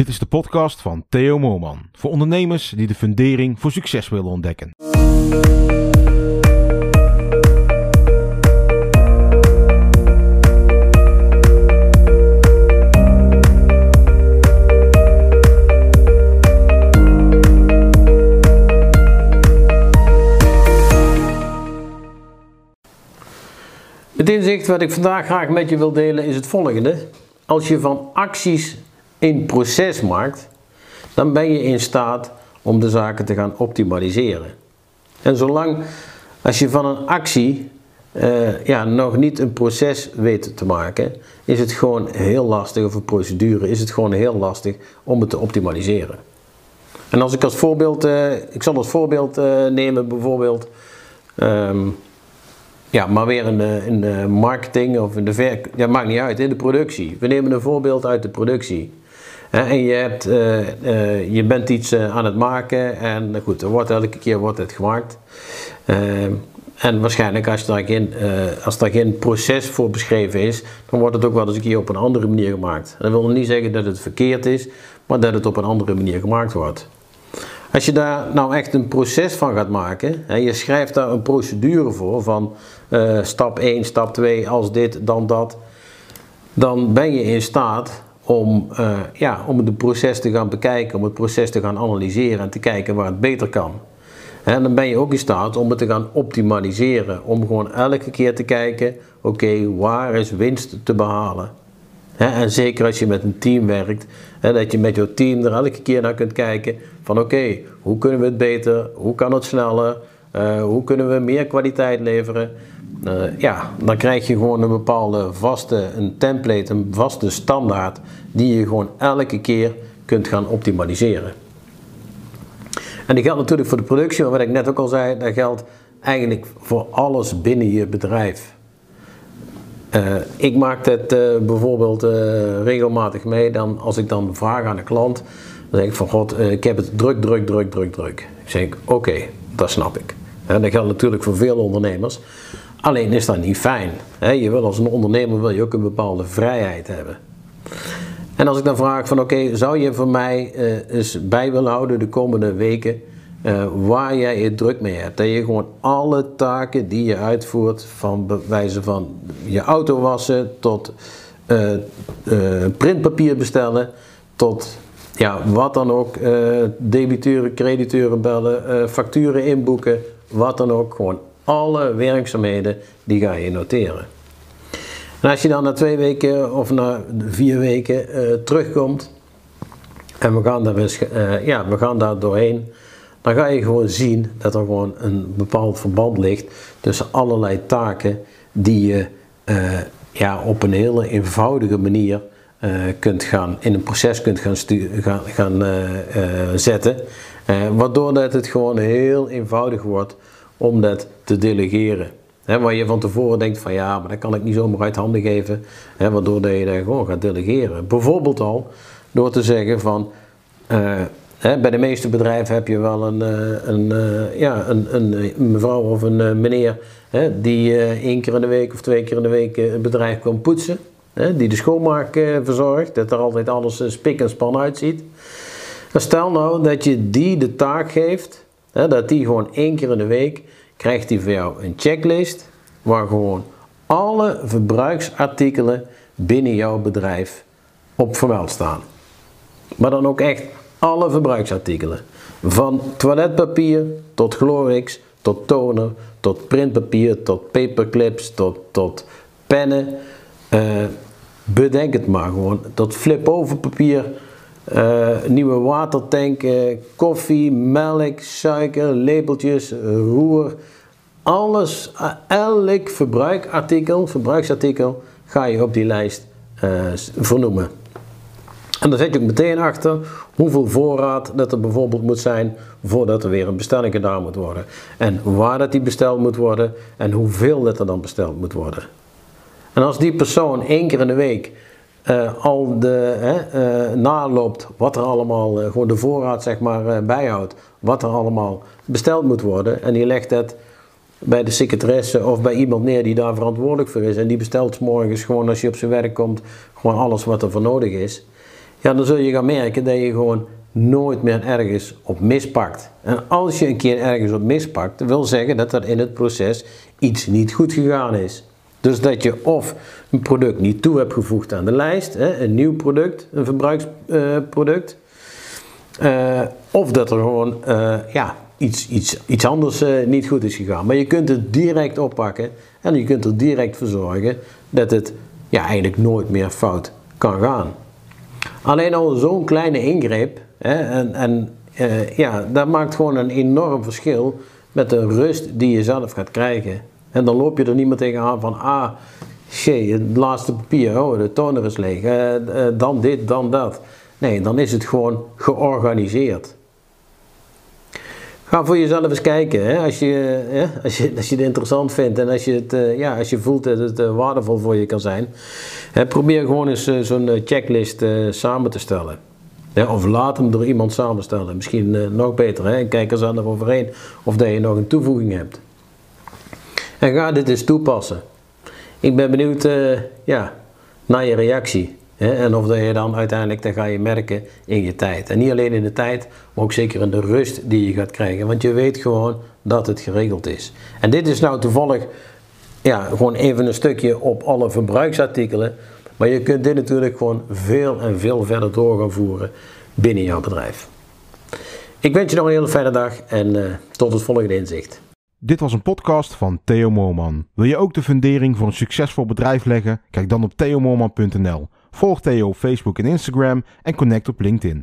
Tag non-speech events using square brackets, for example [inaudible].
Dit is de podcast van Theo Moorman. Voor ondernemers die de fundering voor succes willen ontdekken. Het inzicht wat ik vandaag graag met je wil delen is het volgende. Als je van acties een proces maakt, dan ben je in staat om de zaken te gaan optimaliseren. En zolang als je van een actie uh, ja, nog niet een proces weet te maken, is het gewoon heel lastig, of een procedure, is het gewoon heel lastig om het te optimaliseren. En als ik als voorbeeld, uh, ik zal als voorbeeld uh, nemen bijvoorbeeld, um, ja, maar weer in de, in marketing of in de verk, ja, maakt niet uit, in de productie. We nemen een voorbeeld uit de productie. En je, hebt, uh, uh, je bent iets uh, aan het maken en goed, er wordt elke keer wordt het gemaakt. en waarschijnlijk als, daar geen, als proces voor beschreven is, dan wordt het ook wel eens een keer op een andere manier gemaakt. En dat wil niet zeggen dat het verkeerd is, maar dat het op een andere manier gemaakt wordt. Als je daar nou echt een proces van gaat maken, hè, je schrijft daar een procedure voor van stap 1, stap 2, als dit, dan dat, dan ben je in staat om, uh, ja, om het proces te gaan bekijken, om het proces te gaan analyseren en te kijken waar het beter kan. En dan ben je ook in staat om het te gaan optimaliseren, om gewoon elke keer te kijken, oké, waar is winst te behalen? en zeker als je met een team werkt, dat je met jouw team er elke keer naar kunt kijken van oké, hoe kunnen we het beter, hoe kan het sneller, uh, hoe kunnen we meer kwaliteit leveren? Uh, ja, dan krijg je gewoon een bepaalde vaste, een template, een vaste standaard die je gewoon elke keer kunt gaan optimaliseren. En die geldt natuurlijk voor de productie, maar wat ik net ook al zei, dat geldt eigenlijk voor alles binnen je bedrijf. Uh, ik maak het uh, bijvoorbeeld regelmatig mee, dan, als ik dan vraag aan de klant, dan zeg ik van god, ik heb het druk, druk, druk, druk, druk. Ik zeg oké, dat snap ik. En dat geldt natuurlijk voor veel ondernemers. Alleen is dat niet fijn. Je wil als een ondernemer wil je ook een bepaalde vrijheid hebben. En als ik dan vraag van oké, zou je voor mij uh, eens bij willen houden de komende weken uh, waar jij je druk mee hebt. Dat je gewoon alle taken die je uitvoert, van wijze van je auto wassen tot uh, printpapier bestellen, tot ja, wat dan ook, debiteuren, crediteuren bellen, facturen inboeken, wat dan ook, gewoon alle werkzaamheden die ga je noteren. En als je dan na twee weken of na vier weken uh, terugkomt en we gaan, daar uh, ja, we gaan daar doorheen, dan ga je gewoon zien dat er gewoon een bepaald verband ligt tussen allerlei taken die je uh, ja, op een hele eenvoudige manier kunt gaan, in een proces kunt gaan, gaan, gaan zetten. waardoor dat het gewoon heel eenvoudig wordt om dat te delegeren. Waar je van tevoren denkt van ja, maar dat kan ik niet zomaar uit handen geven. Waardoor dat je dat gewoon gaat delegeren. Bijvoorbeeld al door te zeggen van uh, bij de meeste bedrijven heb je wel een, uh, een, uh, ja, een, een, mevrouw of een meneer die één keer in de week of twee keer in de week een bedrijf kan poetsen. die de schoonmaak verzorgt, dat er altijd alles spik en span uitziet. Stel nou dat je die de taak geeft dat die gewoon één keer in de week krijgt hij voor jou een checklist waar gewoon alle verbruiksartikelen binnen jouw bedrijf op vermeld staan. Maar dan ook echt alle verbruiksartikelen. Van toiletpapier tot Glorix, tot toner, tot printpapier, tot paperclips, tot, tot pennen. Uh, bedenk het maar gewoon. Tot flip-over papier nieuwe watertanken, koffie, melk, suiker, lepeltjes, roer. Alles, uh, elk verbruikartikel, verbruiksartikel ga je op die lijst uh, vernoemen. En dan zet je ook meteen achter hoeveel voorraad dat er bijvoorbeeld moet zijn voordat er weer een bestelling gedaan moet worden. En waar dat die besteld moet worden en hoeveel dat er dan besteld moet worden. En als die persoon één keer in de week uh, al de, uh, naloopt wat er allemaal, uh, gewoon de voorraad zeg maar bijhoudt, wat er allemaal besteld moet worden. En die legt het bij de secretaresse of bij iemand neer die daar verantwoordelijk voor is. En die bestelt morgens gewoon als je op zijn werk komt, gewoon alles wat er voor nodig is. ja, dan zul je gaan merken dat je gewoon nooit meer ergens op mispakt. En als je een keer ergens op mispakt, dat wil zeggen dat er in het proces iets niet goed gegaan is. Dus dat je of een product niet toe hebt gevoegd aan de lijst, een nieuw product, een verbruiksproduct, uh, of dat er gewoon uh, ja, iets, iets, iets anders uh, niet goed is gegaan. Maar je kunt het direct oppakken en je kunt er direct voor zorgen dat het ja, eigenlijk nooit meer fout kan gaan. Alleen al zo'n kleine ingreep, en, en ja, dat maakt gewoon een enorm verschil met de rust die je zelf gaat krijgen. En dan loop je er niet meer tegenaan van, ah, shit, het laatste papier, oh, de toner is leeg, uh, uh, dan dit, dan dat. Nee, dan is het gewoon georganiseerd. Ga voor jezelf eens kijken, hè? Als, je? Als, je, als je het interessant vindt en als je, het, uh, ja, als je voelt dat het waardevol voor je kan zijn. Hè, probeer gewoon eens zo'n checklist samen te stellen. of laat hem door iemand samenstellen. Misschien nog beter. Hè? Kijk er zelf overheen of dat je nog een toevoeging hebt. [laughs] En ga dit eens toepassen. Ik ben benieuwd uh, ja, naar je reactie. Hè? En of dat je dan uiteindelijk, dat ga je merken in je tijd. En niet alleen in de tijd, maar ook zeker in de rust die je gaat krijgen. Want je weet gewoon dat het geregeld is. En dit is nou toevallig ja, gewoon even een stukje op alle verbruiksartikelen. Maar je kunt dit natuurlijk gewoon veel en veel verder door gaan voeren binnen jouw bedrijf. Ik wens je nog een hele fijne dag en uh, tot het volgende inzicht. Dit was een podcast van Theo Moorman. Wil je ook de fundering voor een succesvol bedrijf leggen? Kijk dan op theomoorman.nl. Volg Theo op Facebook en Instagram en connect op LinkedIn.